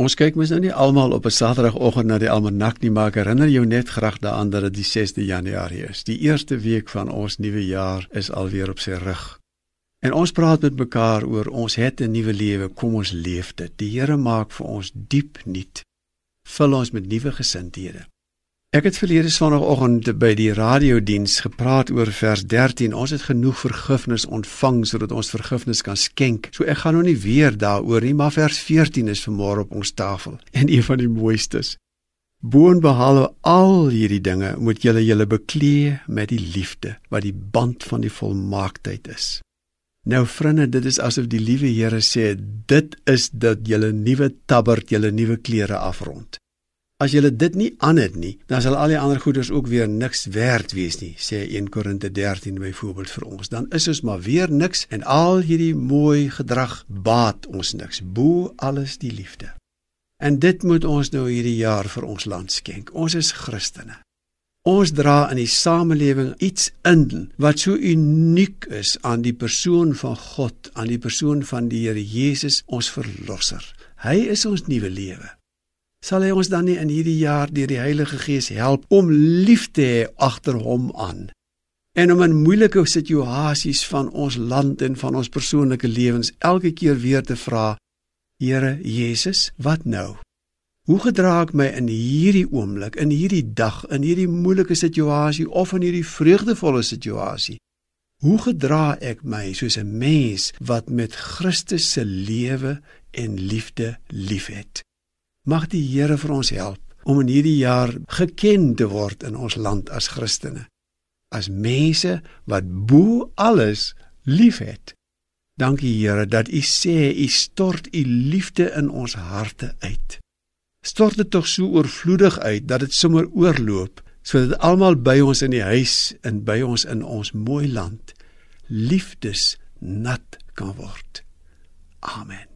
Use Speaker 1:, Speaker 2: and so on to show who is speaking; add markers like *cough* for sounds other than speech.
Speaker 1: Ons kyk mos nou nie almal op 'n Saterdagoggend na die almanak nie, maar ek herinner jou net graag daaraan dat dit die 6de Januarie is. Die eerste week van ons nuwe jaar is alweer op sy rug. En ons praat met mekaar oor ons het 'n nuwe lewe, kom ons leef dit. Die Here maak vir ons diep nuut. Vul ons met nuwe gesindhede. Ek het verlede Sondagoggend by die radiodiens gepraat oor vers 13. Ons het genoeg vergifnis ontvang sodat ons vergifnis kan skenk. So ek gaan nou nie weer daaroor nie, maar vers 14 is vanmôre op ons tafel *laughs* en een van die mooistes. Boonbehalwe al hierdie dinge moet julle julle beklee met die liefde wat die band van die volmaaktheid is. Nou vriende, dit is asof die liewe Here sê dit is dat julle nuwe tabbert, julle nuwe klere afrond. As jy dit nie aan het nie, dan sal al die ander goederes ook weer niks werd wees nie, sê 1 Korinte 13 byvoorbeeld vir ons. Dan is ons maar weer niks en al hierdie mooi gedrag baat ons niks. Bo alles die liefde. En dit moet ons nou hierdie jaar vir ons land skenk. Ons is Christene. Ons dra in die samelewing iets in wat so uniek is aan die persoon van God, aan die persoon van die Here Jesus, ons verlosser. Hy is ons nuwe lewe sal hy ons dan nie in hierdie jaar deur die Heilige Gees help om lief te hê agter hom aan? En om in moeilike situasies van ons land en van ons persoonlike lewens elke keer weer te vra Here Jesus wat nou? Hoe gedra ek my in hierdie oomblik in hierdie dag in hierdie moeilike situasie of in hierdie vreugdevolle situasie? Hoe gedra ek my soos 'n mens wat met Christus se lewe en liefde liefhet Mag die Here vir ons help om in hierdie jaar geken te word in ons land as Christene. As mense wat bo alles liefhet. Dankie Here dat U sê U stort U liefde in ons harte uit. Stort dit tog so oorvloedig uit dat dit sommer oorloop sodat almal by ons in die huis en by ons in ons mooi land liefdes nat kan word. Amen.